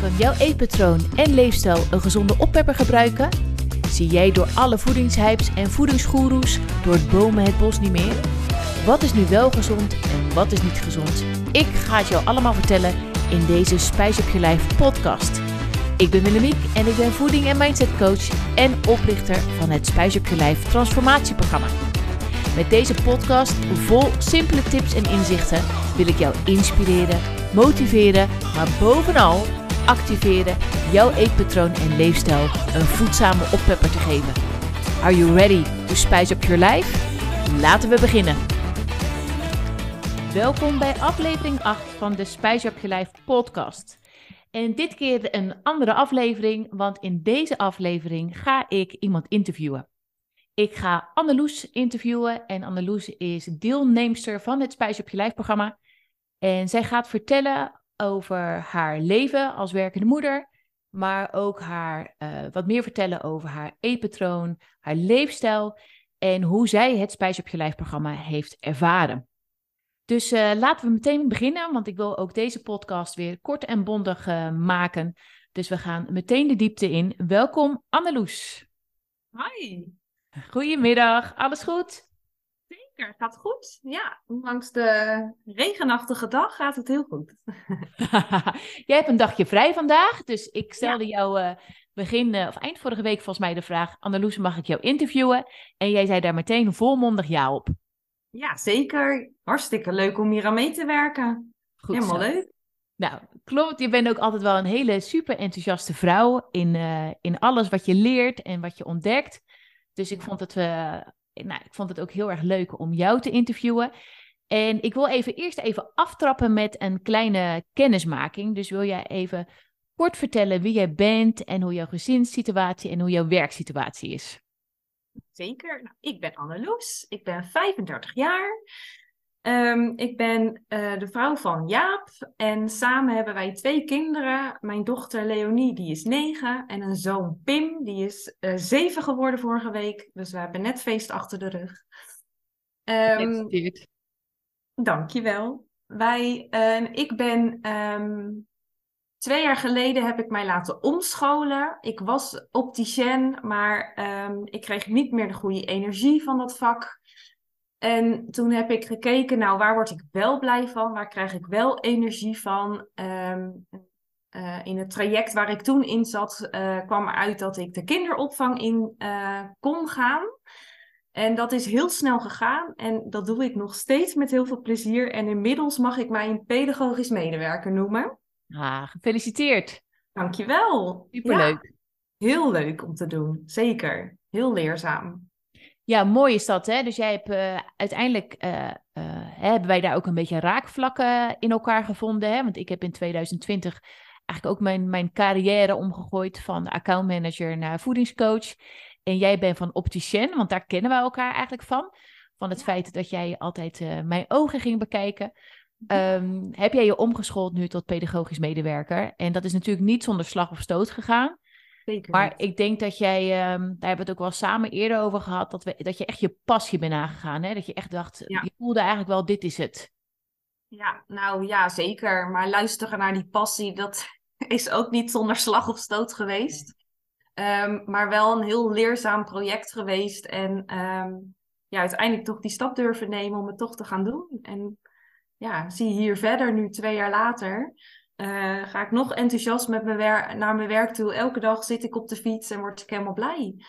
Kan jouw eetpatroon en leefstijl een gezonde oppepper gebruiken? Zie jij door alle voedingshypes en voedingsgoeroes door het bomen het bos niet meer? Wat is nu wel gezond en wat is niet gezond? Ik ga het jou allemaal vertellen in deze Spijs op je lijf podcast. Ik ben Willemiek en ik ben voeding- en mindset coach en oprichter van het Spijs op je lijf transformatieprogramma. Met deze podcast vol simpele tips en inzichten wil ik jou inspireren, motiveren, maar bovenal activeren jouw eetpatroon en leefstijl een voedzame oppepper te geven. Are you ready to spice up your life? Laten we beginnen. Welkom bij aflevering 8 van de Spice Up Your Life podcast. En dit keer een andere aflevering, want in deze aflevering ga ik iemand interviewen. Ik ga Anneloes interviewen en Anneloes is deelnemster van het Spice Up Your Life programma. En zij gaat vertellen over haar leven als werkende moeder, maar ook haar, uh, wat meer vertellen over haar eetpatroon, haar leefstijl en hoe zij het Spice Up Your Life programma heeft ervaren. Dus uh, laten we meteen beginnen, want ik wil ook deze podcast weer kort en bondig uh, maken. Dus we gaan meteen de diepte in. Welkom Anneloes. Hi. Goedemiddag, alles goed? Zeker, gaat goed. Ja, ondanks de regenachtige dag gaat het heel goed. Jij hebt een dagje vrij vandaag, dus ik stelde ja. jou uh, begin, uh, of eind vorige week volgens mij de vraag... Anneloes, mag ik jou interviewen? En jij zei daar meteen volmondig ja op. Ja, zeker. Hartstikke leuk om hier aan mee te werken. Goed Helemaal zo. leuk. Nou, klopt. Je bent ook altijd wel een hele super enthousiaste vrouw in, uh, in alles wat je leert en wat je ontdekt. Dus ik vond, het, uh, nou, ik vond het ook heel erg leuk om jou te interviewen. En ik wil even eerst even aftrappen met een kleine kennismaking. Dus wil jij even kort vertellen wie jij bent en hoe jouw gezinssituatie en hoe jouw werksituatie is? Zeker. Nou, ik ben Anneloes. Ik ben 35 jaar. Um, ik ben uh, de vrouw van Jaap en samen hebben wij twee kinderen. Mijn dochter Leonie, die is negen, en een zoon Pim, die is uh, zeven geworden vorige week. Dus we hebben net feest achter de rug. Um, dankjewel. Wij, uh, ik ben um, Twee jaar geleden heb ik mij laten omscholen. Ik was opticien, maar ik kreeg niet meer de goede energie van dat vak. En toen heb ik gekeken, nou, waar word ik wel blij van? Waar krijg ik wel energie van? Um, uh, in het traject waar ik toen in zat, uh, kwam eruit dat ik de kinderopvang in uh, kon gaan. En dat is heel snel gegaan en dat doe ik nog steeds met heel veel plezier. En inmiddels mag ik mij een pedagogisch medewerker noemen. Ah, gefeliciteerd. Dankjewel. Superleuk. Ja, heel leuk om te doen, zeker. Heel leerzaam. Ja, mooi is dat. Hè? Dus jij hebt uh, uiteindelijk uh, uh, hebben wij daar ook een beetje raakvlakken in elkaar gevonden. Hè? Want ik heb in 2020 eigenlijk ook mijn, mijn carrière omgegooid van accountmanager naar voedingscoach. En jij bent van opticien, want daar kennen we elkaar eigenlijk van. Van het feit dat jij altijd mijn ogen ging bekijken. Um, heb jij je omgeschoold nu tot pedagogisch medewerker? En dat is natuurlijk niet zonder slag of stoot gegaan. Zeker. Maar ik denk dat jij, um, daar hebben we het ook wel samen eerder over gehad, dat, we, dat je echt je passie bent aangegaan. Hè? Dat je echt dacht, ja. je voelde eigenlijk wel, dit is het. Ja, nou ja, zeker. Maar luisteren naar die passie, dat is ook niet zonder slag of stoot geweest. Um, maar wel een heel leerzaam project geweest. En um, ja, uiteindelijk toch die stap durven nemen om het toch te gaan doen. En ja, zie je hier verder, nu twee jaar later, uh, ga ik nog enthousiast met mijn wer- naar mijn werk toe. Elke dag zit ik op de fiets en word ik helemaal blij.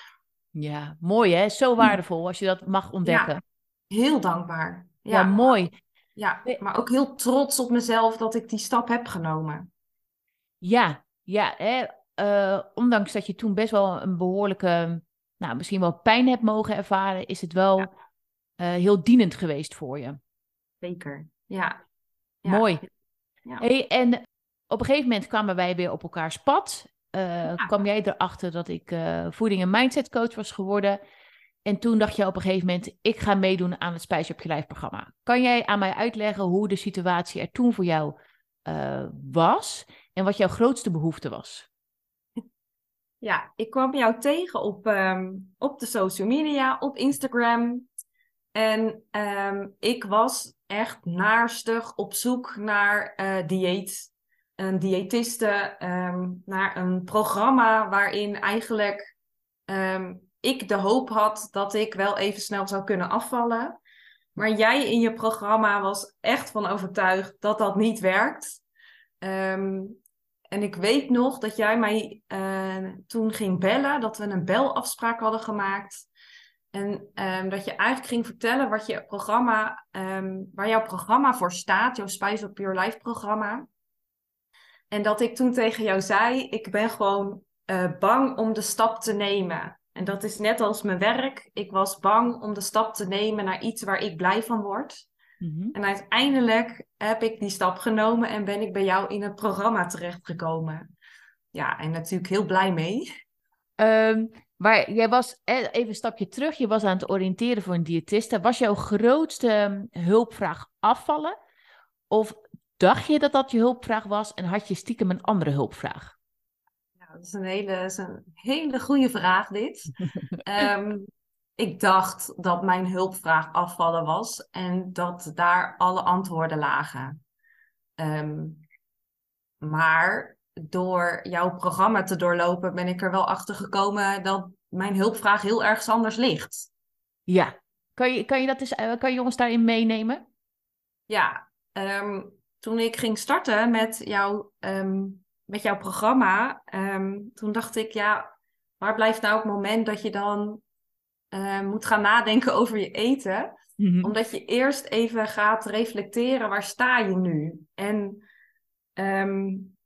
Ja, mooi hè? Zo waardevol als je dat mag ontdekken. Ja, heel dankbaar. Ja, ja mooi. Ja, maar ook heel trots op mezelf dat ik die stap heb genomen. Ja, ja hè? Uh, ondanks dat je toen best wel een behoorlijke, nou misschien wel pijn hebt mogen ervaren, is het wel ja. uh, heel dienend geweest voor je. Zeker. Ja. ja. Mooi. Ja. Hey, en op een gegeven moment kwamen wij weer op elkaars pad. Uh, ja. kwam jij erachter dat ik uh, voeding en mindset coach was geworden. En toen dacht je op een gegeven moment, ik ga meedoen aan het Spijs op je lijf programma. Kan jij aan mij uitleggen hoe de situatie er toen voor jou uh, was en wat jouw grootste behoefte was? Ja, ik kwam jou tegen op, um, op de social media, op Instagram. En um, ik was echt naarstig op zoek naar uh, dieet. Een diëtiste ehm, naar een programma waarin eigenlijk ehm, ik de hoop had dat ik wel even snel zou kunnen afvallen. Maar jij in je programma was echt van overtuigd dat dat niet werkt. Ehm, en ik weet nog dat jij mij uh, toen ging bellen, dat we een belafspraak hadden gemaakt. En dat je eigenlijk ging vertellen wat je programma, waar jouw programma voor staat, jouw Spice Up Pure Life programma. En dat ik toen tegen jou zei, ik ben gewoon uh, bang om de stap te nemen. En dat is net als mijn werk. Ik was bang om de stap te nemen naar iets waar ik blij van word. Mm-hmm. En uiteindelijk heb ik die stap genomen en ben ik bij jou in het programma terechtgekomen. Ja, en natuurlijk heel blij mee. Um, maar jij was, even een stapje terug, je was aan het oriënteren voor een diëtiste. Was jouw grootste ehm, hulpvraag afvallen? Of dacht je dat dat je hulpvraag was en had je stiekem een andere hulpvraag? Nou, dat is een hele, is een hele goede vraag dit. um, ik dacht dat mijn hulpvraag afvallen was en dat daar alle antwoorden lagen. Um, maar door jouw programma te doorlopen ben ik er wel achter gekomen dat mijn hulpvraag heel erg anders ligt. Ja, kan je, kan je, dat eens, eh, kan je jongens daarin meenemen? Ja, um, toen ik ging starten met, jou, um, met jouw programma, um, toen dacht ik, ja, waar blijft nou het moment dat je dan uh, moet gaan nadenken over je eten? Mm-hmm. Omdat je eerst even gaat reflecteren, waar sta je nu? En um,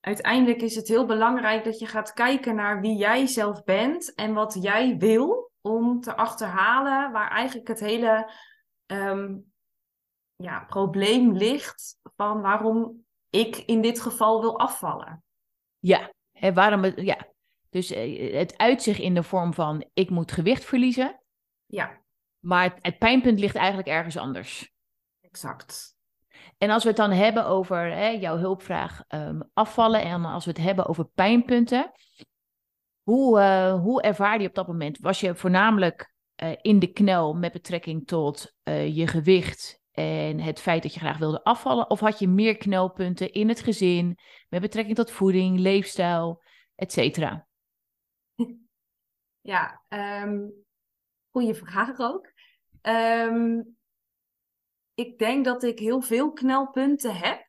uiteindelijk is het heel belangrijk dat je gaat kijken naar wie jij zelf bent en wat jij wil om te achterhalen waar eigenlijk het hele ja, probleem ligt van waarom ik in dit geval wil afvallen. Ja, en waarom het, ja. Dus eh, het uitzicht in de vorm van ik moet gewicht verliezen. Ja. Maar het, het pijnpunt ligt eigenlijk ergens anders. Exact. En als we het dan hebben over hè, jouw hulpvraag um, afvallen en als we het hebben over pijnpunten, hoe, uh, hoe ervaar je op dat moment? Was je voornamelijk uh, in de knel met betrekking tot uh, je gewicht en het feit dat je graag wilde afvallen? Of had je meer knelpunten in het gezin met betrekking tot voeding, leefstijl, et cetera? Ja, um, goede vraag ook. Um, ik denk dat ik heel veel knelpunten heb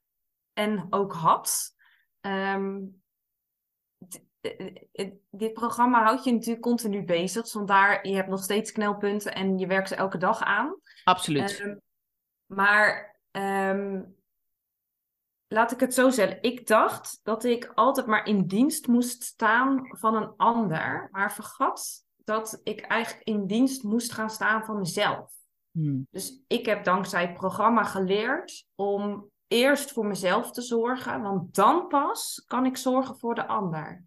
en ook had. Um, dit programma houdt je natuurlijk continu bezig. Vandaar, je hebt nog steeds knelpunten en je werkt ze elke dag aan. Absoluut. Um, maar um, laat ik het zo zeggen. Ik dacht dat ik altijd maar in dienst moest staan van een ander. Maar vergat dat ik eigenlijk in dienst moest gaan staan van mezelf. Hmm. Dus ik heb dankzij het programma geleerd om eerst voor mezelf te zorgen, want dan pas kan ik zorgen voor de ander.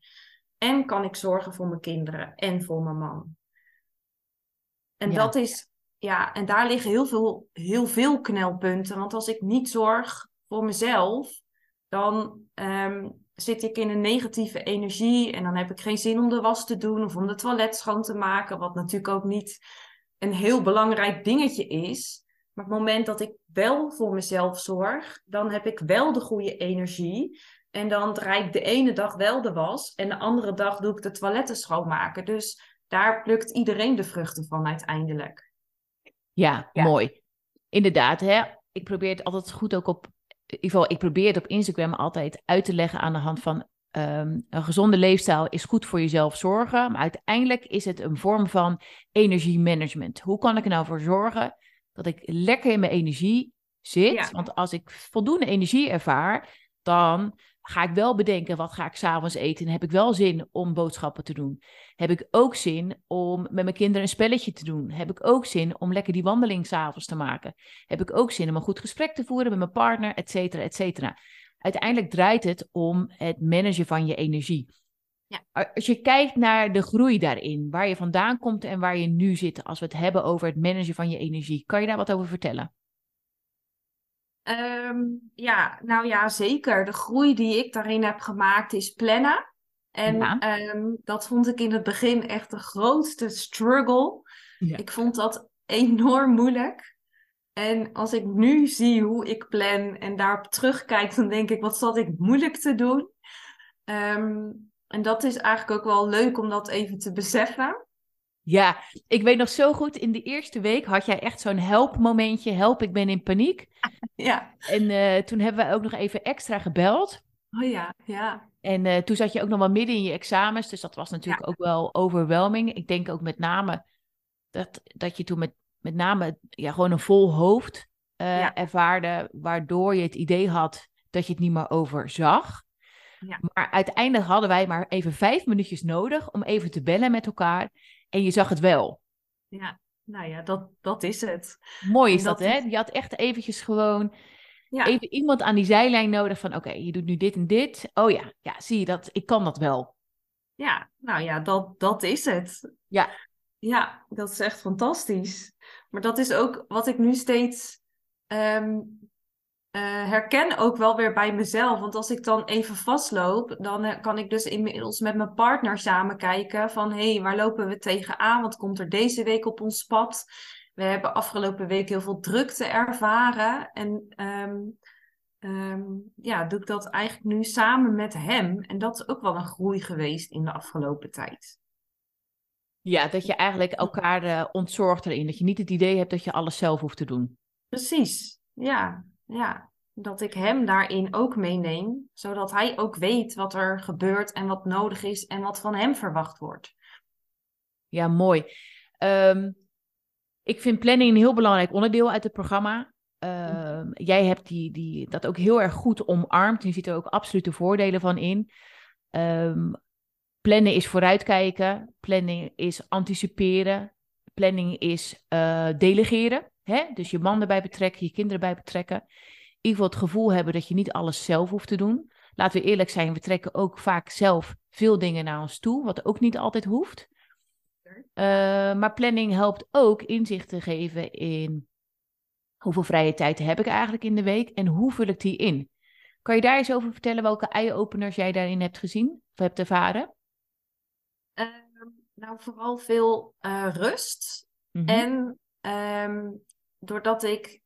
En kan ik zorgen voor mijn kinderen en voor mijn man. En dat is, ja, en daar liggen heel veel, heel veel knelpunten. Want als ik niet zorg voor mezelf, dan um, zit ik in een negatieve energie en dan heb ik geen zin om de was te doen of om de toilet schoon te maken, wat natuurlijk ook niet een heel belangrijk dingetje is. Maar op het moment dat ik wel voor mezelf zorg, dan heb ik wel de goede energie. En dan draai ik de ene dag wel de was en de andere dag doe ik de toiletten schoonmaken. Dus daar plukt iedereen de vruchten van uiteindelijk. Ja, mooi. Inderdaad, hè? ik probeer het altijd goed ook op. In ieder geval, ik probeer het op Instagram altijd uit te leggen aan de hand van Um, een gezonde leefstijl is goed voor jezelf zorgen, maar uiteindelijk is het een vorm van energiemanagement. Hoe kan ik er nou voor zorgen dat ik lekker in mijn energie zit? Want als ik voldoende energie ervaar, dan ga ik wel bedenken wat ga ik s'avonds eten. En heb ik wel zin om boodschappen te doen? Heb ik ook zin om met mijn kinderen een spelletje te doen? Heb ik ook zin om lekker die wandeling s'avonds te maken? Heb ik ook zin om een goed gesprek te voeren met mijn partner, et cetera, et cetera? uiteindelijk draait het om het managen van je energie. Ja. Als je kijkt naar de groei daarin, waar je vandaan komt en waar je nu zit, als we het hebben over het managen van je energie, kan je daar wat over vertellen? Um, ja, nou ja, zeker. De groei die ik daarin heb gemaakt is plannen. En ja. um, dat vond ik in het begin echt de grootste struggle. Ja. Ik vond dat enorm moeilijk. En als ik nu zie hoe ik plan en daarop terugkijk, dan denk ik, wat zat ik moeilijk te doen? Ehm, en dat is eigenlijk ook wel leuk om dat even te beseffen. Ja, ik weet nog zo goed, in de eerste week had jij echt zo'n helpmomentje, help, ik ben in paniek. Ja. En eh, toen hebben we ook nog even extra gebeld. Oh ja, ja. En uh, toen zat je ook nog wel midden in je examens, dus dat was natuurlijk ook wel overwhelming. Ik denk ook met name dat, dat je toen met, met name ja, gewoon een vol hoofd uh, ja. ervaarde, waardoor je het idee had dat je het niet meer overzag. Ja. Maar uiteindelijk hadden wij maar even vijf minuutjes nodig om even te bellen met elkaar. En je zag het wel. Ja, nou ja, dat, dat is het. Mooi is dat, dat, hè? Je had echt eventjes gewoon ja. even iemand aan die zijlijn nodig van... oké, je doet nu dit en dit. Oh ja, ja, zie je dat? Ik kan dat wel. Ja, nou ja, dat, dat is het. Ja. Ja, dat is echt fantastisch. Maar dat is ook wat ik nu steeds um, uh, herken ook wel weer bij mezelf. Want als ik dan even vastloop, dan uh, kan ik dus inmiddels met mijn partner samen kijken van hé, hey, waar lopen we tegenaan? Wat komt er deze week op ons pad? We hebben afgelopen week heel veel drukte ervaren. En um, um, ja, doe ik dat eigenlijk nu samen met hem. En dat is ook wel een groei geweest in de afgelopen tijd. Ja, dat je eigenlijk elkaar uh, ontzorgt erin. Dat je niet het idee hebt dat je alles zelf hoeft te doen. Precies, ja. Ja, dat ik hem daarin ook meeneem, zodat hij ook weet wat er gebeurt en wat nodig is en wat van hem verwacht wordt. Ja, mooi. Um, ik vind planning een heel belangrijk onderdeel uit het programma. Uh, jij hebt die, die, dat ook heel erg goed omarmd. Je ziet er ook absolute voordelen van in. Um, plannen is vooruitkijken. Planning is anticiperen. Planning is uh, delegeren. Hè? Dus je man erbij betrekken, je kinderen erbij betrekken. In ieder geval het gevoel hebben dat je niet alles zelf hoeft te doen. Laten we eerlijk zijn, we trekken ook vaak zelf veel dingen naar ons toe, wat ook niet altijd hoeft. Uh, maar planning helpt ook inzicht te geven in hoeveel vrije tijd heb ik eigenlijk in de week en hoe vul ik die in. Kan je daar eens over vertellen welke eye-openers jij daarin hebt gezien of hebt ervaren? Uh, nou, vooral veel uh, rust mm -hmm. en um, doordat ik.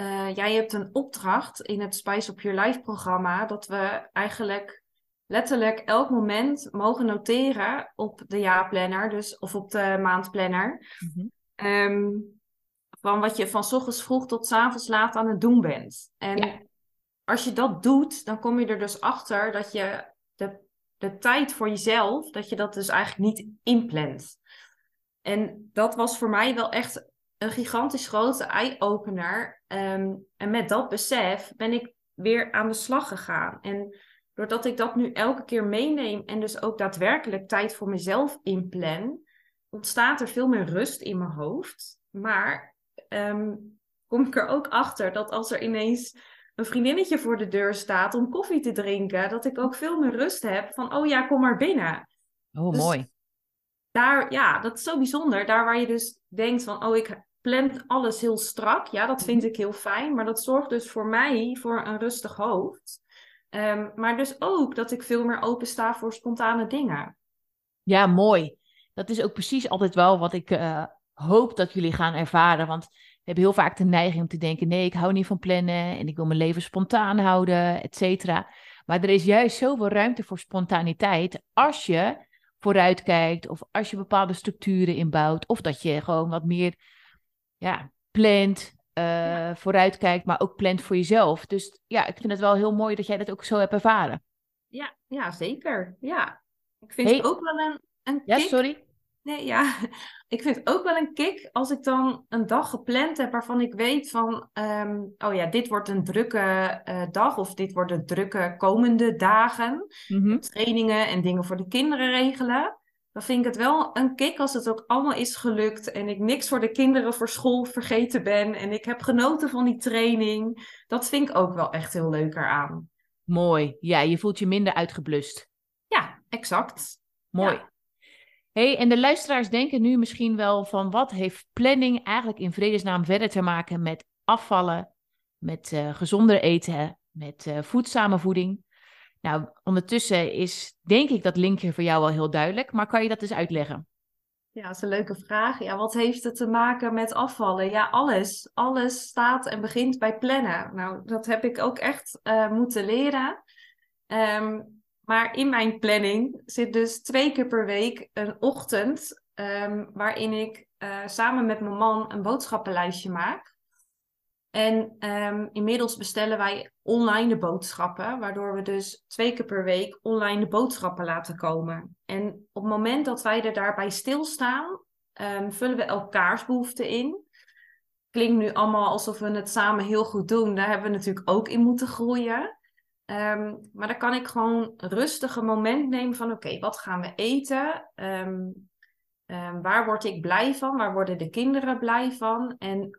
Uh, jij hebt een opdracht in het Spice Up Your Life programma. Dat we eigenlijk letterlijk elk moment mogen noteren op de jaarplanner. Dus, of op de maandplanner. Mm-hmm. Um, van wat je van s ochtends vroeg tot s avonds laat aan het doen bent. En ja. als je dat doet, dan kom je er dus achter dat je de, de tijd voor jezelf, dat je dat dus eigenlijk niet inplant. En dat was voor mij wel echt een gigantisch grote eye-opener. Um, en met dat besef ben ik weer aan de slag gegaan. En doordat ik dat nu elke keer meeneem en dus ook daadwerkelijk tijd voor mezelf inplan, ontstaat er veel meer rust in mijn hoofd. Maar um, kom ik er ook achter dat als er ineens een vriendinnetje voor de deur staat om koffie te drinken, dat ik ook veel meer rust heb van, oh ja, kom maar binnen. Oh, dus mooi. Daar, ja, dat is zo bijzonder. Daar waar je dus denkt van, oh, ik plant alles heel strak. Ja, dat vind ik heel fijn. Maar dat zorgt dus voor mij voor een rustig hoofd. Um, maar dus ook dat ik veel meer open sta voor spontane dingen. Ja, mooi. Dat is ook precies altijd wel wat ik uh, hoop dat jullie gaan ervaren. Want we hebben heel vaak de neiging om te denken: nee, ik hou niet van plannen en ik wil mijn leven spontaan houden, et cetera. Maar er is juist zoveel ruimte voor spontaniteit als je vooruitkijkt of als je bepaalde structuren inbouwt of dat je gewoon wat meer ja, plant, uh, ja. vooruitkijkt, maar ook plant voor jezelf. Dus ja, ik vind het wel heel mooi dat jij dat ook zo hebt ervaren. Ja, ja zeker. Ja. Ik vind hey. het ook wel een, een Ja, sorry. Nee, ja. Ik vind het ook wel een kick als ik dan een dag gepland heb waarvan ik weet van, um, oh ja, dit wordt een drukke uh, dag of dit wordt een drukke komende dagen. Mm -hmm. Trainingen en dingen voor de kinderen regelen dan vind ik het wel een kick als het ook allemaal is gelukt en ik niks voor de kinderen voor school vergeten ben en ik heb genoten van die training. Dat vind ik ook wel echt heel leuk eraan. Mooi. Ja, je voelt je minder uitgeblust. Ja, exact. Mooi. Ja. hey, en de luisteraars denken nu misschien wel van wat heeft planning eigenlijk in vredesnaam verder te maken met afvallen, met uh, gezonder eten, met uh, voedzame voeding? Nou, ondertussen is denk ik dat linkje voor jou wel heel duidelijk, maar kan je dat eens uitleggen? Ja, dat is een leuke vraag. Ja, wat heeft het te maken met afvallen? Ja, alles. Alles staat en begint bij plannen. Nou, dat heb ik ook echt uh, moeten leren. Um, maar in mijn planning zit dus twee keer per week een ochtend um, waarin ik uh, samen met mijn man een boodschappenlijstje maak. En um, inmiddels bestellen wij online de boodschappen, waardoor we dus twee keer per week online de boodschappen laten komen. En op het moment dat wij er daarbij stilstaan, um, vullen we elkaars behoeften in. Klinkt nu allemaal alsof we het samen heel goed doen. Daar hebben we natuurlijk ook in moeten groeien. Um, maar dan kan ik gewoon rustig een moment nemen van oké, wat gaan we eten? Waar word ik blij van? Waar worden de kinderen blij van? En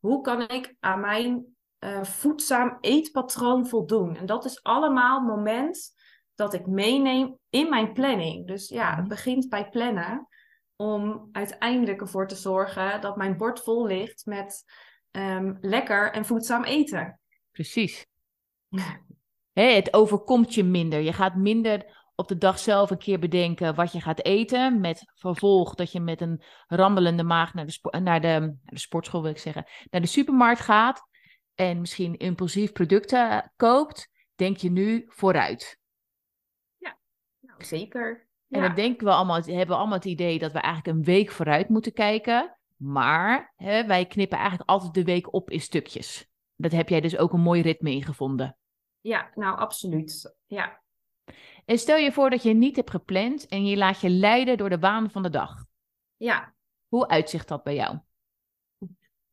hoe kan ik aan mijn uh, voedzaam eetpatroon voldoen? En dat is allemaal moment dat ik meeneem in mijn planning. Dus ja, het mhm. begint bij plannen om uiteindelijk ervoor te zorgen dat mijn bord vol ligt met lekker en voedzaam eten. Precies. het overkomt je minder. Je gaat minder op de dag zelf een keer bedenken wat je gaat eten. Met vervolg dat je met een rammelende maag naar de, naar de, de sportschool, wil ik zeggen, naar de supermarkt gaat. En misschien impulsief producten koopt. Denk je nu vooruit. Ja, nou, zeker. En dan denken we allemaal, hebben we allemaal het idee dat we eigenlijk een week vooruit moeten kijken. Maar hè, wij knippen eigenlijk altijd de week op in stukjes. Dat heb jij dus ook een mooi ritme ingevonden. Ja, nou absoluut. Ja. En stel je voor dat je niet hebt gepland en je laat je leiden door de waan van de dag. Ja. Hoe uitzicht dat bij jou?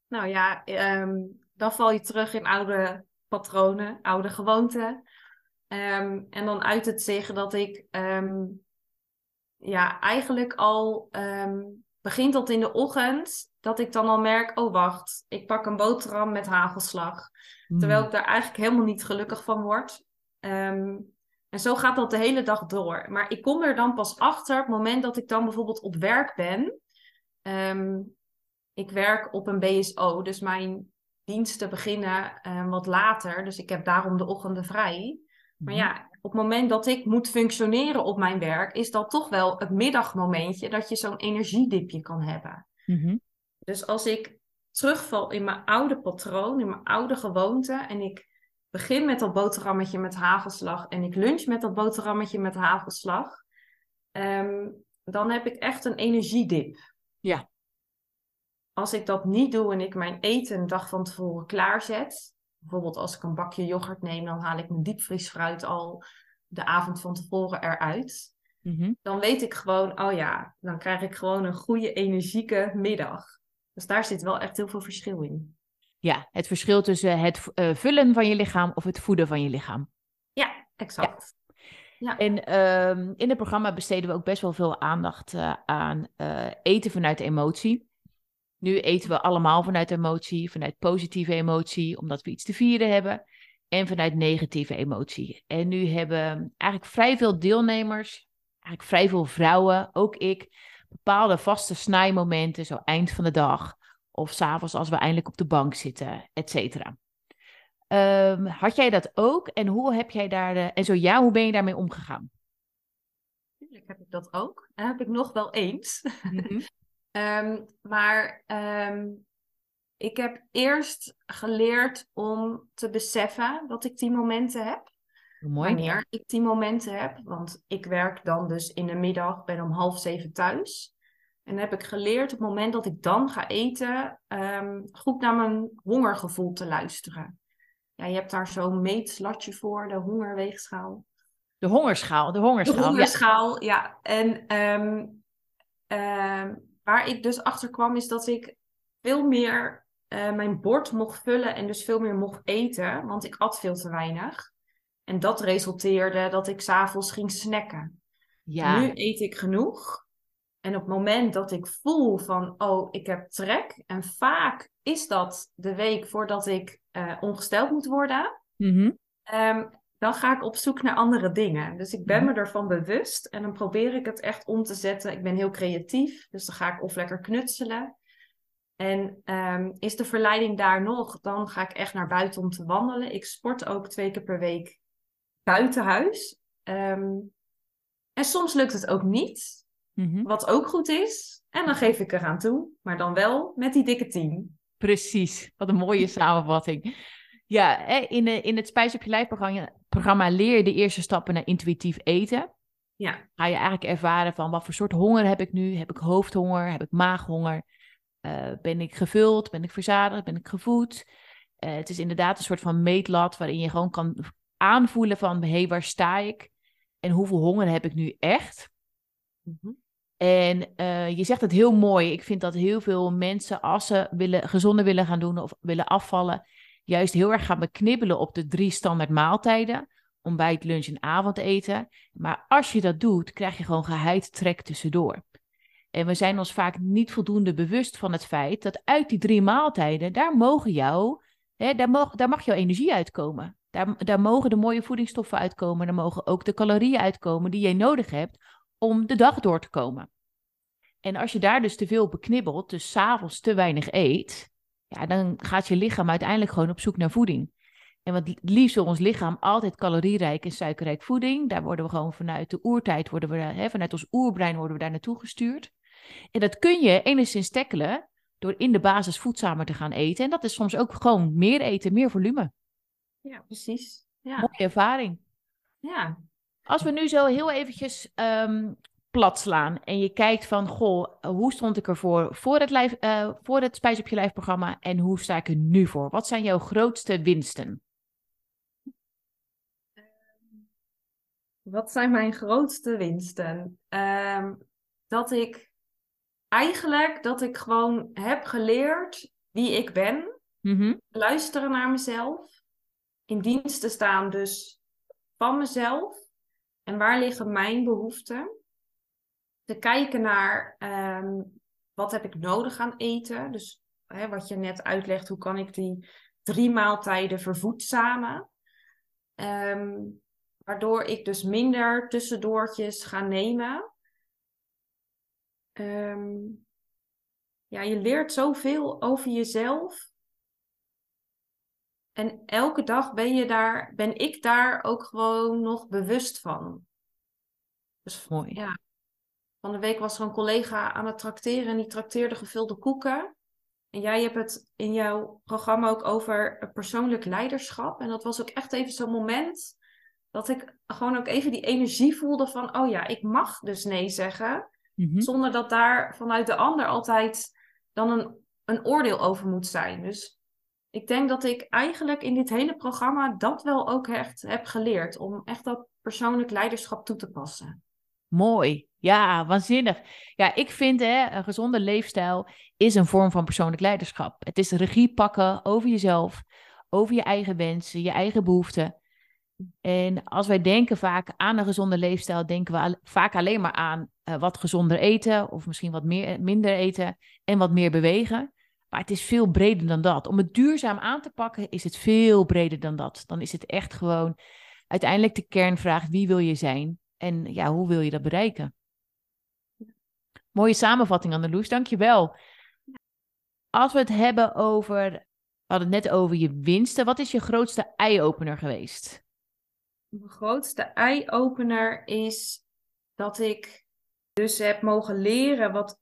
Nou ja, ehm, dan val je terug in oude patronen, oude gewoonten. Ehm, en dan uit het zeggen dat ik um, ja, eigenlijk al begint dat in de ochtend, dat ik dan al merk, oh wacht, ik pak een boterham met hagelslag. Terwijl hmm. ik daar eigenlijk helemaal niet gelukkig van word. Ehm, en zo gaat dat de hele dag door. Maar ik kom er dan pas achter op het moment dat ik dan bijvoorbeeld op werk ben. Ehm, ik werk op een BSO, dus mijn diensten beginnen um, wat later. Dus ik heb daarom de ochtenden vrij. Maar mhm. ja, op het moment dat ik moet functioneren op mijn werk, is dat toch wel het middagmomentje dat je zo'n energiedipje kan hebben. Mm Dus als ik terugval in mijn oude patroon, in mijn oude gewoonte en ik begin met dat boterhammetje met hagelslag en ik lunch met dat boterhammetje met hagelslag, um, dan heb ik echt een energiedip. Ja. Als ik dat niet doe en ik mijn eten een dag van tevoren klaarzet, bijvoorbeeld als ik een bakje yoghurt neem, dan haal ik mijn diepvriesfruit al de avond van tevoren eruit. Mhm. Dan weet ik gewoon, oh ja, dan krijg ik gewoon een goede energieke middag. Dus daar zit wel echt heel veel verschil in. Ja, het verschil tussen het uh, vullen van je lichaam of het voeden van je lichaam. Ja, exact. Ja. En uh, in het programma besteden we ook best wel veel aandacht uh, aan uh, eten vanuit emotie. Nu eten we allemaal vanuit emotie, vanuit positieve emotie, omdat we iets te vieren hebben. En vanuit negatieve emotie. En nu hebben eigenlijk vrij veel deelnemers, eigenlijk vrij veel vrouwen, ook ik, bepaalde vaste snijmomenten, zo eind van de dag. Of s'avonds als we eindelijk op de bank zitten, et cetera. Um, had jij dat ook? En hoe heb jij daar de, en zo ja, hoe ben je daarmee omgegaan? Tuurlijk heb ik dat ook. En heb ik nog wel eens. Mm um, maar um, ik heb eerst geleerd om te beseffen dat ik die momenten heb. Mooi. Wanneer ik die momenten heb. Want ik werk dan dus in de middag, ben om half zeven thuis. En heb ik geleerd op het moment dat ik dan ga eten, um, goed naar mijn hongergevoel te luisteren. Ja, je hebt daar zo'n meetslatje voor, de hongerweegschaal. De hongerschaal, de hongerschaal. De hongerschaal, ja. ja. En um, waar ik dus achter kwam is dat ik veel meer uh, mijn bord mocht vullen en dus veel meer mocht eten, want ik at veel te weinig. En dat resulteerde dat ik s'avonds ging snacken. Ja. Nu eet ik genoeg. En op het moment dat ik voel van, oh, ik heb trek. En vaak is dat de week voordat ik uh, ongesteld moet worden. Mm dan ga ik op zoek naar andere dingen. Dus ik ben mhm. me ervan bewust. En dan probeer ik het echt om te zetten. Ik ben heel creatief. Dus dan ga ik of lekker knutselen. En um, is de verleiding daar nog, dan ga ik echt naar buiten om te wandelen. Ik sport ook twee keer per week buiten huis. Um, en soms lukt het ook niet. Mhm. wat ook goed is. En dan geef ik eraan toe, maar dan wel met die dikke 10. Precies, wat een mooie samenvatting. Ja, in, de, in het Spijs op je lijf programma, programma leer je de eerste stappen naar intuïtief eten. Ja, Ga je eigenlijk ervaren van wat voor soort honger heb ik nu? Heb ik hoofdhonger? Heb ik maaghonger? Eh, ben ik gevuld? Ben ik verzadigd? Ben ik gevoed? Eh, het is inderdaad een soort van meetlat waarin je gewoon kan aanvoelen van hé, hey, waar sta ik? En hoeveel honger heb ik nu echt? Mhm. En eh, je zegt het heel mooi. Ik vind dat heel veel mensen, als ze willen, gezonder willen gaan doen of willen afvallen, juist heel erg gaan beknibbelen op de drie standaard maaltijden. Ontbijt, lunch en avondeten. Maar als je dat doet, krijg je gewoon geheid trek tussendoor. En we zijn ons vaak niet voldoende bewust van het feit dat uit die drie maaltijden, daar mogen jou, hè, daar, mag, daar mag jouw energie uitkomen. Daar, daar mogen de mooie voedingsstoffen uitkomen. Daar mogen ook de calorieën uitkomen die je nodig hebt om de dag door te komen. En als je daar dus te veel beknibbelt, dus s'avonds te weinig eet, ja, dan gaat je lichaam uiteindelijk gewoon op zoek naar voeding. En wat het liefst wil ons lichaam altijd calorierijk en suikerrijk voeding. Daar worden we gewoon vanuit de oertijd, worden we, hè, vanuit ons oerbrein worden we daar naartoe gestuurd. En dat kun je enigszins tackelen door in de basis voedzamer te gaan eten. En dat is soms ook gewoon meer eten, meer volume. ja precies. Ja, Mooie ervaring. ja. Als we nu zo heel eventjes ehm, plat slaan en je kijkt van, goh, hoe stond ik ervoor voor het, lijf, eh, voor het Spijs op je lijf programma en hoe sta ik er nu voor? Wat zijn jouw grootste winsten? Wat zijn mijn grootste winsten? Ehm, dat ik eigenlijk dat ik gewoon heb geleerd wie ik ben. Mhm, Luisteren naar mezelf. In dienst te staan dus van mezelf. En waar liggen mijn behoeften? Te kijken naar ehm, wat heb ik nodig aan eten. Dus hè, wat je net uitlegt, hoe kan ik die drie maaltijden vervoedzamen? Ehm, waardoor ik dus minder tussendoortjes ga nemen. Ehm, ja, je leert zoveel over jezelf. En elke dag ben, je daar, ben ik daar ook gewoon nog bewust van. Dus mooi. ja, van de week was er een collega aan het trakteren en die trakteerde gevulde koeken. En jij hebt het in jouw programma ook over persoonlijk leiderschap. En dat was ook echt even zo'n moment dat ik gewoon ook even die energie voelde van, oh ja, ik mag dus nee zeggen. Mhm. Zonder dat daar vanuit de ander altijd dan een, een oordeel over moet zijn. Dus ik denk dat ik eigenlijk in dit hele programma dat wel ook echt heb geleerd. Om echt dat persoonlijk leiderschap toe te passen. Mooi. Ja, waanzinnig. Ja, ik vind hè, een gezonde leefstijl is een vorm van persoonlijk leiderschap. Het is regie pakken over jezelf, over je eigen wensen, je eigen behoeften. En als wij denken vaak aan een gezonde leefstijl, denken we vaak alleen maar aan eh, wat gezonder eten of misschien wat meer, minder eten en wat meer bewegen. Maar het is veel breder dan dat. Om het duurzaam aan te pakken is het veel breder dan dat. Dan is het echt gewoon uiteindelijk de kernvraag: wie wil je zijn en ja, hoe wil je dat bereiken? Mooie samenvatting, Anneloes, dankjewel. Als we het hebben over, we hadden het net over je winsten. Wat is je grootste eye-opener geweest? Mijn grootste eye-opener is dat ik dus heb mogen leren wat,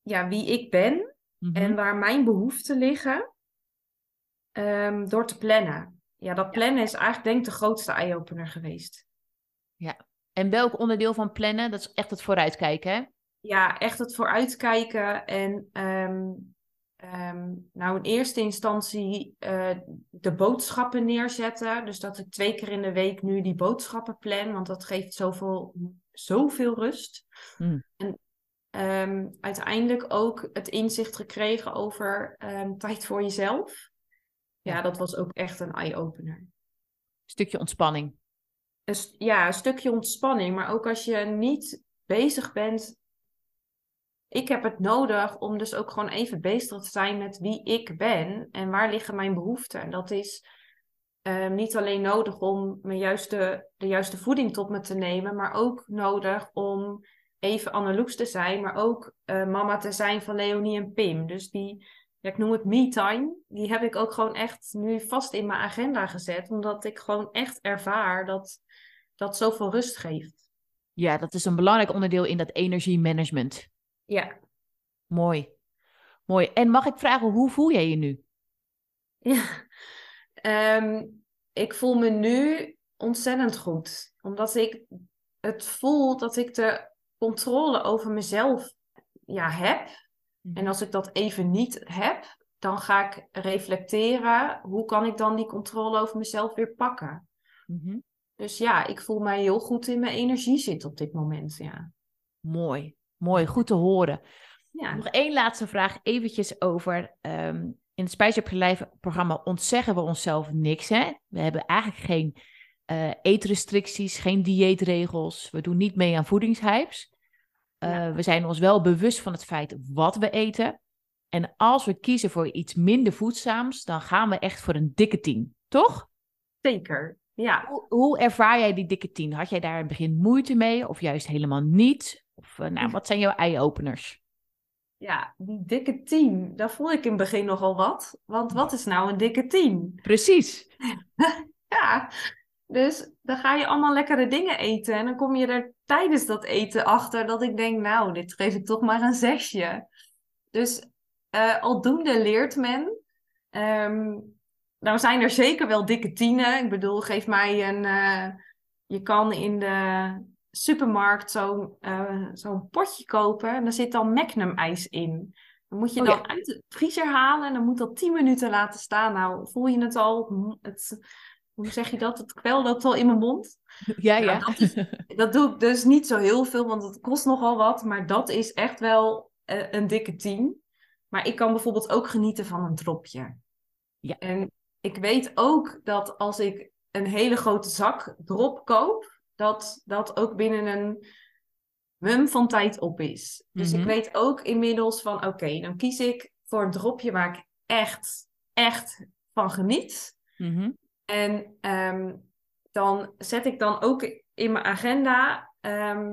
ja, wie ik ben Mhm. en waar mijn behoeften liggen. ehm, door te plannen. Ja, dat plannen is eigenlijk denk ik de grootste eye-opener geweest. En welk onderdeel van plannen? Dat is echt het vooruitkijken, hè? ja, echt het vooruitkijken en ehm, ehm, nou in eerste instantie eh, de boodschappen neerzetten. Dus dat ik twee keer in de week nu die boodschappen plan, want dat geeft zoveel, zoveel rust. Hmm. En ehm, uiteindelijk ook het inzicht gekregen over ehm, tijd voor jezelf. Ja, dat was ook echt een eye-opener. Stukje ontspanning. een, ja, een stukje ontspanning. Maar ook als je niet bezig bent. Ik heb het nodig om dus ook gewoon even bezig te zijn met wie ik ben en waar liggen mijn behoeften. En dat is ehm, niet alleen nodig om mijn juiste, de juiste voeding tot me te nemen, maar ook nodig om even Anneloes te zijn, maar ook eh, mama te zijn van Leonie en Pim. Dus die, ja, ik noem het me-time, die heb ik ook gewoon echt nu vast in mijn agenda gezet, omdat ik gewoon echt ervaar dat dat zoveel rust geeft. Ja, dat is een belangrijk onderdeel in dat energiemanagement. Ja. Mooi. Mooi. En mag ik vragen, hoe voel jij je nu? Ja. Ehm, ik voel me nu ontzettend goed. Omdat ik het voel dat ik de controle over mezelf ja, heb. En Mhm. als ik dat even niet heb, dan ga ik reflecteren. Hoe kan ik dan die controle over mezelf weer pakken? Mhm. Dus ja, ik voel mij heel goed in mijn energie zitten op dit moment. Ja. Mooi. Mooi, goed te horen. Ja. Nog één laatste vraag, eventjes over. ehm, in het Spijs op je lijf programma ontzeggen we onszelf niks. Hè? We hebben eigenlijk geen eh, eetrestricties, geen dieetregels. We doen niet mee aan voedingshypes. Eh. We zijn ons wel bewust van het feit wat we eten. En als we kiezen voor iets minder voedzaams, dan gaan we echt voor een dikke tien, toch? Zeker. Ja. Hoe, hoe ervaar jij die dikke tien? Had jij daar in het begin moeite mee of juist helemaal niet? Of eh, nou, wat zijn jouw eye-openers? ja, die dikke tien, daar voel ik in het begin nogal wat. Want wat is nou een dikke tien? Precies. Ja, dus dan ga je allemaal lekkere dingen eten. En dan kom je er tijdens dat eten achter dat ik denk, nou, dit geef ik toch maar een zesje. Dus eh, aldoende leert men. Ehm, nou zijn er zeker wel dikke tienen. Ik bedoel, geef mij een... eh, je kan in de supermarkt zo'n eh, zo'n potje kopen. En daar zit dan Magnum ijs in. Dan moet je Oh, dan ja. uit de vriezer halen. En dan moet dat 10 minuten laten staan. Nou, voel je het al? Hm, Het, hoe zeg je dat? Het kwel loopt al in mijn mond. Ja, Nou, ja. dat is- Dat doe ik dus niet zo heel veel, want het kost nogal wat. Maar dat is echt wel eh, een dikke tien. Maar ik kan bijvoorbeeld ook genieten van een dropje. Ja. En ik weet ook dat als ik een hele grote zak drop koop, dat dat ook binnen een mum van tijd op is. Dus Mhm. ik weet ook inmiddels van, oké, dan kies ik voor een dropje waar ik echt, echt van geniet. Mhm. En ehm, dan zet ik dan ook in mijn agenda ehm,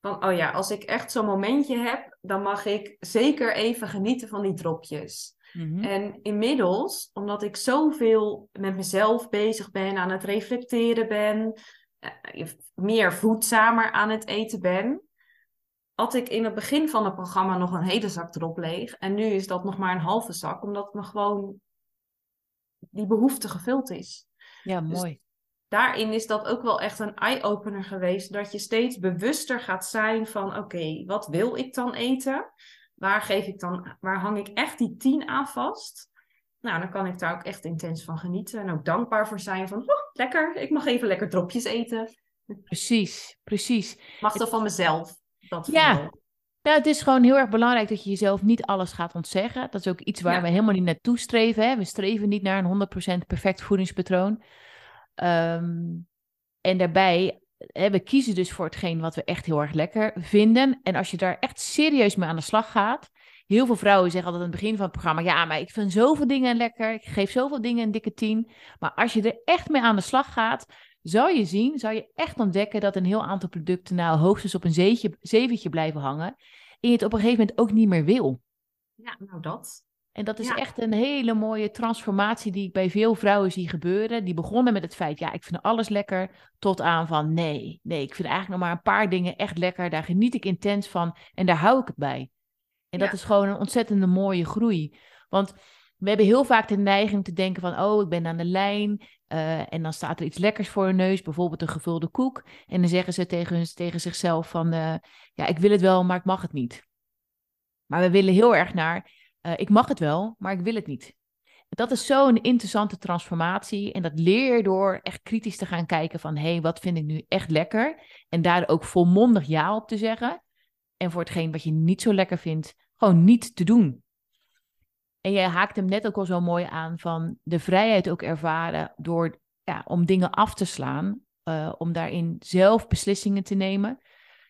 van, oh ja, als ik echt zo'n momentje heb, dan mag ik zeker even genieten van die dropjes. Mhm. En inmiddels, omdat ik zoveel met mezelf bezig ben, aan het reflecteren ben, eh, meer voedzamer aan het eten ben, had ik in het begin van het programma nog een hele zak erop leeg. En nu is dat nog maar een halve zak, omdat me gewoon die behoefte gevuld is. Ja, Dus- mooi. Daarin is dat ook wel echt een eye-opener geweest, dat je steeds bewuster gaat zijn van, oké, wat wil ik dan eten? Waar geef ik dan, waar hang ik echt die tien aan vast? Nou, dan kan ik daar ook echt intens van genieten en ook dankbaar voor zijn van, oh, lekker, ik mag even lekker dropjes eten. Precies, precies. Mag dat van mezelf? Dat Ja. Nou, het is gewoon heel erg belangrijk dat je jezelf niet alles gaat ontzeggen. Dat is ook iets waar Ja. we helemaal niet naartoe streven. Hè? We streven niet naar een 100% perfect voedingspatroon. Ehm, en daarbij, hè, we kiezen dus voor hetgeen wat we echt heel erg lekker vinden. En als je daar echt serieus mee aan de slag gaat. Heel veel vrouwen zeggen altijd aan het begin van het programma: Ja, maar ik vind zoveel dingen lekker. Ik geef zoveel dingen een dikke tien. Maar als je er echt mee aan de slag gaat, zou je zien, zou je echt ontdekken dat een heel aantal producten nou hoogstens op een zeetje, zeventje blijven hangen. En je het op een gegeven moment ook niet meer wil. Ja, nou dat. En dat is Ja. echt een hele mooie transformatie die ik bij veel vrouwen zie gebeuren. Die begonnen met het feit, ja, ik vind alles lekker, tot aan van nee, nee, ik vind eigenlijk nog maar een paar dingen echt lekker. Daar geniet ik intens van en daar hou ik het bij. En dat is gewoon een ontzettende mooie groei. Want we hebben heel vaak de neiging te denken van, oh, ik ben aan de lijn. Eh, en dan staat er iets lekkers voor hun neus, bijvoorbeeld een gevulde koek. En dan zeggen ze tegen, hun, tegen zichzelf van, eh, ja, ik wil het wel, maar ik mag het niet. Maar we willen heel erg naar, eh, ik mag het wel, maar ik wil het niet. Dat is zo'n interessante transformatie. En dat leer je door echt kritisch te gaan kijken van... hé, hey, wat vind ik nu echt lekker? En daar ook volmondig ja op te zeggen. En voor hetgeen wat je niet zo lekker vindt, gewoon niet te doen. En jij haakt hem net ook al zo mooi aan van de vrijheid ook ervaren... door ja, om dingen af te slaan. eh, om daarin zelf beslissingen te nemen.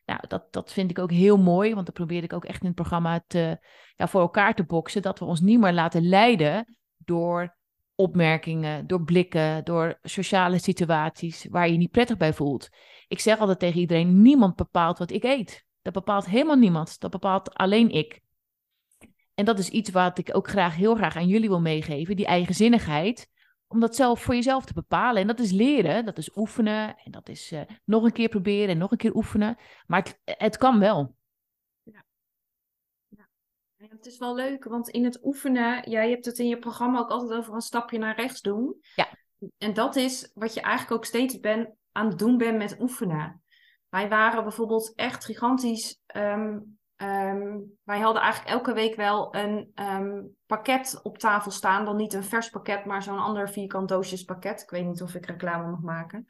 Nou, dat, dat vind ik ook heel mooi, want dat probeer ik ook echt in het programma te, ja, voor elkaar te boksen. Dat we ons niet meer laten leiden door opmerkingen, door blikken, door sociale situaties waar je je niet prettig bij voelt. Ik zeg altijd tegen iedereen: niemand bepaalt wat ik eet. Dat bepaalt helemaal niemand. Dat bepaalt alleen ik. En dat is iets wat ik ook graag heel graag aan jullie wil meegeven: die eigenzinnigheid om dat zelf voor jezelf te bepalen. En dat is leren, dat is oefenen. En dat is uh, nog een keer proberen en nog een keer oefenen. Maar het, het kan wel. Ja. ja. Het is wel leuk, want in het oefenen, jij hebt het in je programma ook altijd over een stapje naar rechts doen. Ja. En dat is wat je eigenlijk ook steeds ben, aan het doen bent met oefenen. Wij waren bijvoorbeeld echt gigantisch um, Um, wij hadden eigenlijk elke week wel een um, pakket op tafel staan. Dan niet een vers pakket, maar zo'n ander vierkant doosjespakket. Ik weet niet of ik reclame mag maken.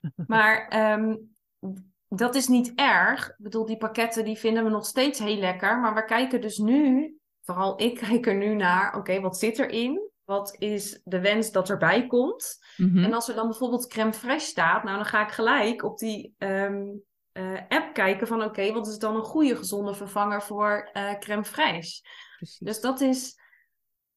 maar um, dat is niet erg. Ik bedoel, die pakketten die vinden we nog steeds heel lekker. Maar we kijken dus nu, vooral ik kijk er nu naar, oké, wat zit erin? Wat is de wens dat erbij komt? Mm -hmm. En als er dan bijvoorbeeld crème fraîche staat, nou dan ga ik gelijk op die uh, app kijken van oké, wat is dan een goede gezonde vervanger voor uh, crème fraîche? Dus dat is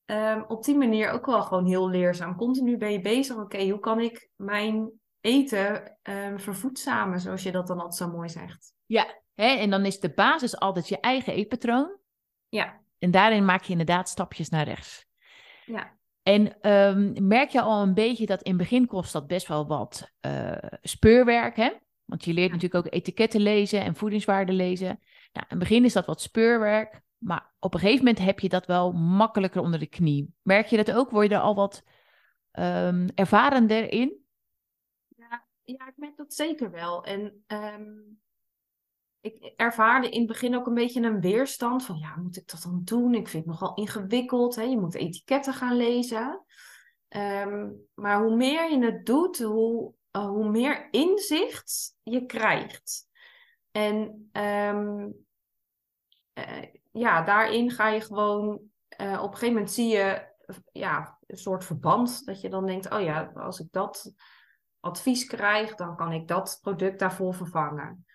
um, op die manier ook wel gewoon heel leerzaam. Continu ben je bezig, oké, hoe kan ik mijn eten um, vervoedzamen, zoals je dat dan altijd zo mooi zegt. Ja, hè? en dan is de basis altijd je eigen eetpatroon. Ja. En daarin maak je inderdaad stapjes naar rechts. Ja. En um, merk je al een beetje dat in het begin kost dat best wel wat uh, speurwerk, hè? Want je leert natuurlijk ook etiketten lezen en voedingswaarden lezen. Nou, in het begin is dat wat speurwerk, maar op een gegeven moment heb je dat wel makkelijker onder de knie. Merk je dat ook? Word je er al wat um, ervarender in? Ja, ja, ik merk dat zeker wel. En um, ik ervaarde in het begin ook een beetje een weerstand van, ja, moet ik dat dan doen? Ik vind het nogal ingewikkeld. Hè? Je moet etiketten gaan lezen. Um, maar hoe meer je het doet, hoe uh, hoe meer inzicht je krijgt. En um, uh, ja, daarin ga je gewoon, uh, op een gegeven moment zie je ja, een soort verband. Dat je dan denkt, oh ja, als ik dat advies krijg, dan kan ik dat product daarvoor vervangen.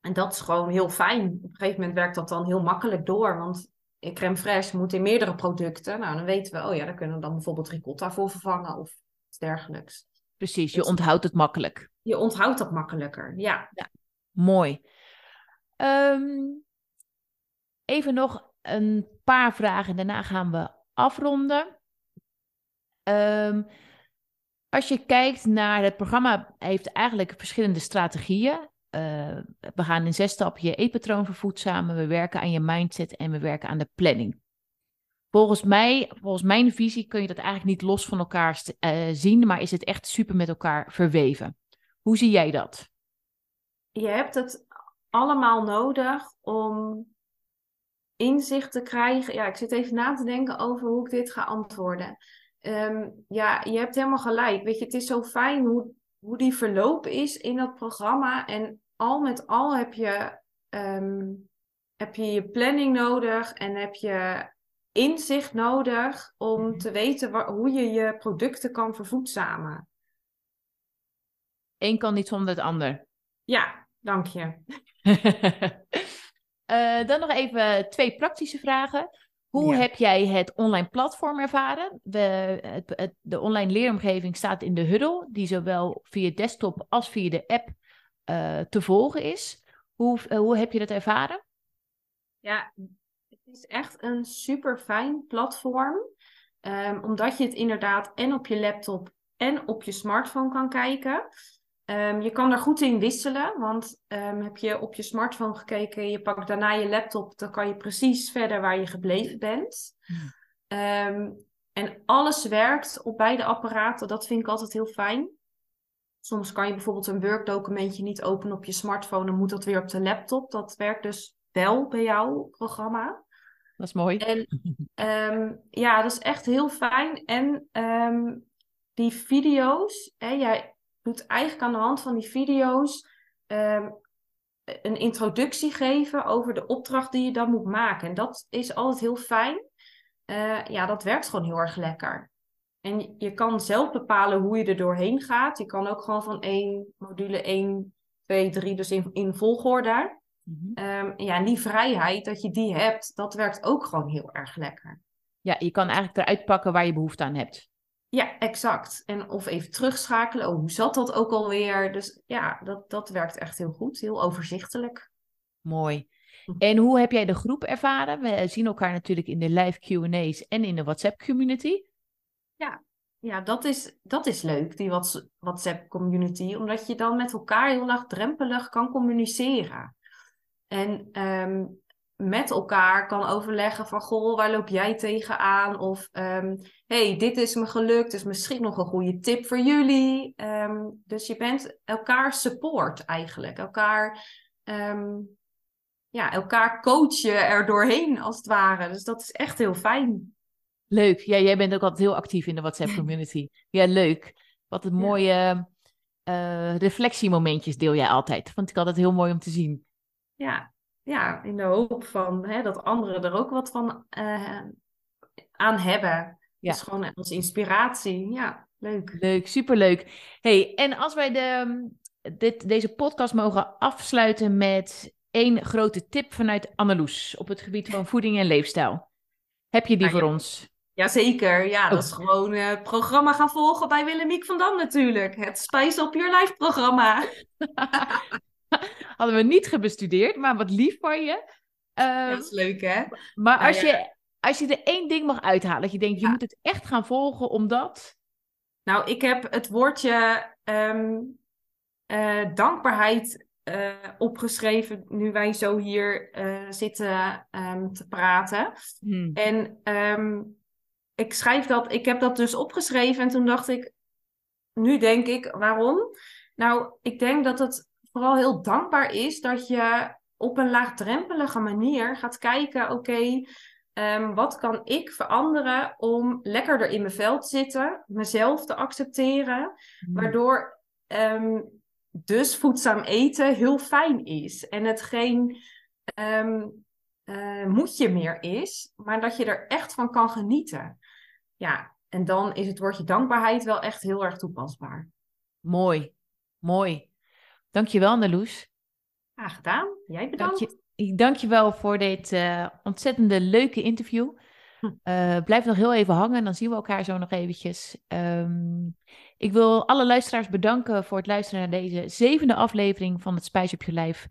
En dat is gewoon heel fijn. Op een gegeven moment werkt dat dan heel makkelijk door. Want crème fraîche moet in meerdere producten. Nou, dan weten we, oh ja, daar kunnen we dan bijvoorbeeld ricotta voor vervangen of iets dergelijks. Precies, je onthoudt het makkelijk. Je onthoudt dat makkelijker, ja. ja mooi. Um, even nog een paar vragen, daarna gaan we afronden. Um, als je kijkt naar het programma, heeft eigenlijk verschillende strategieën. Uh, we gaan in zes stappen je eetpatroon vervoedzamen, we werken aan je mindset en we werken aan de planning. Volgens mij, volgens mijn visie, kun je dat eigenlijk niet los van elkaar uh, zien, maar is het echt super met elkaar verweven. Hoe zie jij dat? Je hebt het allemaal nodig om inzicht te krijgen. Ja, ik zit even na te denken over hoe ik dit ga antwoorden. Um, ja, je hebt helemaal gelijk. Weet je, het is zo fijn hoe, hoe die verloop is in dat programma. En al met al heb je, um, heb je je planning nodig en heb je inzicht nodig om mhm. te weten hoe je je producten kan vervoedzamen. Eén kan niet zonder het ander. Ja, dank je. uh, dan nog even twee praktische vragen. Hoe heb jij het online platform ervaren? We, het, het, de online leeromgeving staat in de huddle, die zowel via desktop als via de app uh, te volgen is. Hoe, uh, hoe heb je dat ervaren? Ja, is echt een super fijn platform. Um, omdat je het inderdaad en op je laptop en op je smartphone kan kijken. Um, je kan er goed in wisselen, want um, heb je op je smartphone gekeken, je pakt daarna je laptop, dan kan je precies verder waar je gebleven bent. Um, en alles werkt op beide apparaten, dat vind ik altijd heel fijn. Soms kan je bijvoorbeeld een Word-documentje niet openen op je smartphone, dan moet dat weer op de laptop. Dat werkt dus wel bij jouw programma. Dat is mooi. En um, ja, dat is echt heel fijn. En um, die video's, hè, jij doet eigenlijk aan de hand van die video's um, een introductie geven over de opdracht die je dan moet maken. En dat is altijd heel fijn. Uh, ja, dat werkt gewoon heel erg lekker. En je kan zelf bepalen hoe je er doorheen gaat. Je kan ook gewoon van één module 1, 2, 3, dus in, in volgorde. Mm um, ja, en die vrijheid, dat je die hebt, dat werkt ook gewoon heel erg lekker. Ja, je kan eigenlijk eruit pakken waar je behoefte aan hebt. Ja, exact. En of even terugschakelen. Oh, hoe zat dat ook alweer? Dus ja, dat, dat werkt echt heel goed. Heel overzichtelijk. Mooi. Hm. En hoe heb jij de groep ervaren? We zien elkaar natuurlijk in de live QA's en in de WhatsApp community. Ja, ja, dat is, dat is leuk, die WhatsApp-community, omdat je dan met elkaar heel laagdrempelig kan communiceren. En ehm, met elkaar kan overleggen van, goh, waar loop jij tegenaan? Of, um, hey, dit is me gelukt, is misschien nog een goede tip voor jullie. Ehm, dus je bent elkaar support eigenlijk, elkaar, ja, elkaar coachen er doorheen als het ware. Dus dat is echt heel fijn. Leuk. Ja, jij bent ook altijd heel actief in de WhatsApp-community. ja, leuk. Wat een mooie uh, reflectiemomentjes deel jij altijd. Vond ik altijd heel mooi om te zien. Ja, ja in de hoop van hè, dat anderen er ook wat van uh, aan hebben. Ja. Dus gewoon als inspiratie. Ja, leuk. Leuk, superleuk. hey, en als wij de, dit, deze podcast mogen afsluiten met één grote tip vanuit Anneloes op het gebied van voeding en leefstijl. Heb je die nou, voor ons? Jazeker, ja, dat is oh. gewoon uh, het programma gaan volgen bij Willemiek van Dam natuurlijk. Het Spice Up Your Life programma. Hadden we niet gebestudeerd, maar wat lief voor je. Um, dat is leuk hè? Maar als, je, als je er één ding mag uithalen, dat je denkt, je moet het echt gaan volgen omdat... Nou, ik heb het woordje ehm, eh, dankbaarheid uh, opgeschreven nu wij zo hier zitten um, te praten. Hmm. En ik schrijf dat, ik heb dat dus opgeschreven en toen dacht ik, nu denk ik, waarom? Nou, ik denk dat het vooral heel dankbaar is dat je op een laagdrempelige manier gaat kijken, oké, ehm, wat kan ik veranderen om lekkerder in mijn vel te zitten, mezelf te accepteren, hmm. waardoor um, dus voedzaam eten heel fijn is en het geen um, uh, moedje meer is, maar dat je er echt van kan genieten ja, en dan is het woordje dankbaarheid wel echt heel erg toepasbaar. Mooi, mooi. Dankjewel, Neloes. Graag gedaan. Jij bedankt. Dank je, dank je wel voor dit uh, ontzettende leuke interview. Uh, blijf nog heel even hangen, dan zien we elkaar zo nog eventjes. Um, ik wil alle luisteraars bedanken voor het luisteren naar deze zevende aflevering van het Spijs op je lijf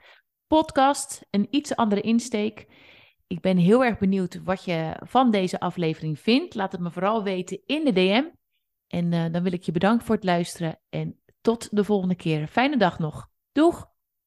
podcast. Een iets andere insteek. Ik ben heel erg benieuwd wat je van deze aflevering vindt. Laat het me vooral weten in de DM. En uh, dan wil ik je bedanken voor het luisteren en tot de volgende keer. Fijne dag nog. Doeg!